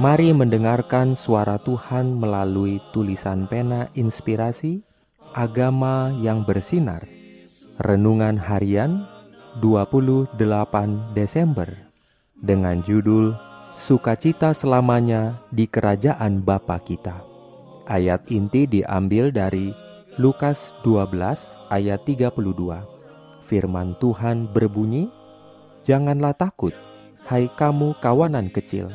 Mari mendengarkan suara Tuhan melalui tulisan pena inspirasi Agama yang bersinar. Renungan harian 28 Desember Dengan judul Sukacita selamanya di kerajaan Bapa kita. Ayat inti diambil dari Lukas 12 ayat 32 Firman Tuhan berbunyi Janganlah takut, hai kamu kawanan kecil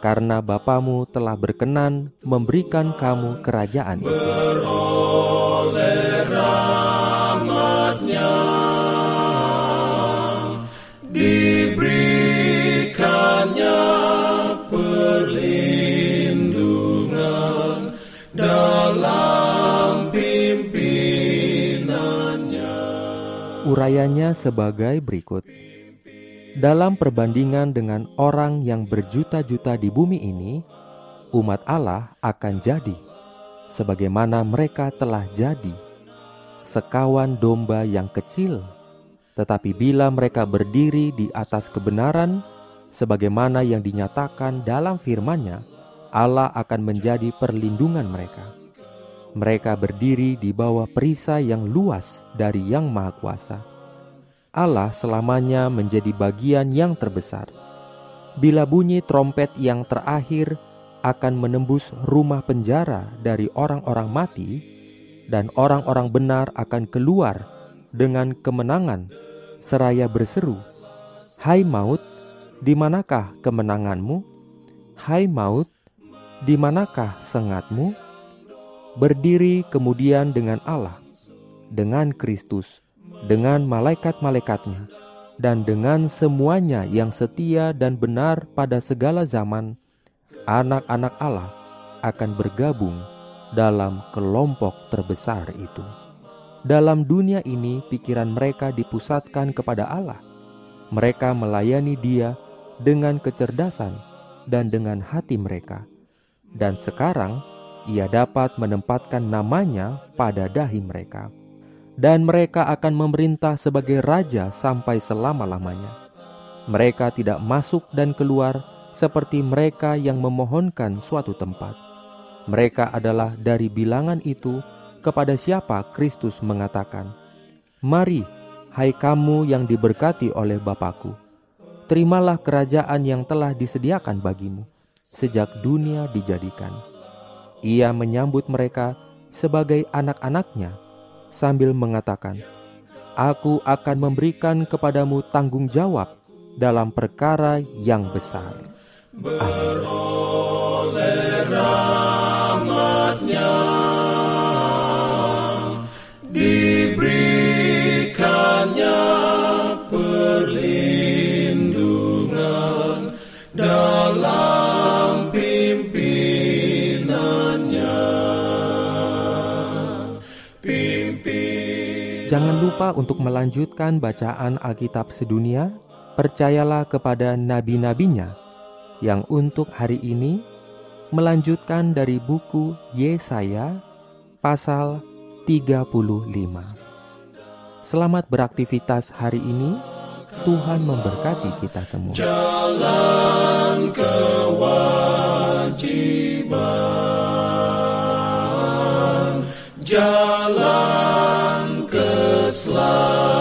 karena Bapamu telah berkenan memberikan kamu kerajaan itu. Beroleh rahmatnya Diberikannya perlindungan Dalam pimpinannya Urayanya sebagai berikut dalam perbandingan dengan orang yang berjuta-juta di bumi ini, umat Allah akan jadi sebagaimana mereka telah jadi, sekawan domba yang kecil. Tetapi bila mereka berdiri di atas kebenaran, sebagaimana yang dinyatakan dalam firman-Nya, Allah akan menjadi perlindungan mereka. Mereka berdiri di bawah perisai yang luas dari Yang Maha Kuasa Allah selamanya menjadi bagian yang terbesar. Bila bunyi trompet yang terakhir akan menembus rumah penjara dari orang-orang mati, dan orang-orang benar akan keluar dengan kemenangan, seraya berseru, "Hai maut, di manakah kemenanganmu? Hai maut, di manakah sengatmu?" Berdiri kemudian dengan Allah, dengan Kristus dengan malaikat-malaikatnya, dan dengan semuanya yang setia dan benar pada segala zaman, anak-anak Allah akan bergabung dalam kelompok terbesar itu. Dalam dunia ini, pikiran mereka dipusatkan kepada Allah. Mereka melayani Dia dengan kecerdasan dan dengan hati mereka, dan sekarang Ia dapat menempatkan namanya pada dahi mereka dan mereka akan memerintah sebagai raja sampai selama-lamanya. Mereka tidak masuk dan keluar seperti mereka yang memohonkan suatu tempat. Mereka adalah dari bilangan itu kepada siapa Kristus mengatakan, "Mari, hai kamu yang diberkati oleh Bapakku, terimalah kerajaan yang telah disediakan bagimu sejak dunia dijadikan." Ia menyambut mereka sebagai anak-anaknya sambil mengatakan, "Aku akan memberikan kepadamu tanggung jawab dalam perkara yang besar." Beroleh Jangan lupa untuk melanjutkan bacaan Alkitab sedunia. Percayalah kepada nabi-nabinya yang untuk hari ini melanjutkan dari buku Yesaya pasal 35. Selamat beraktivitas hari ini. Tuhan memberkati kita semua. Jalan love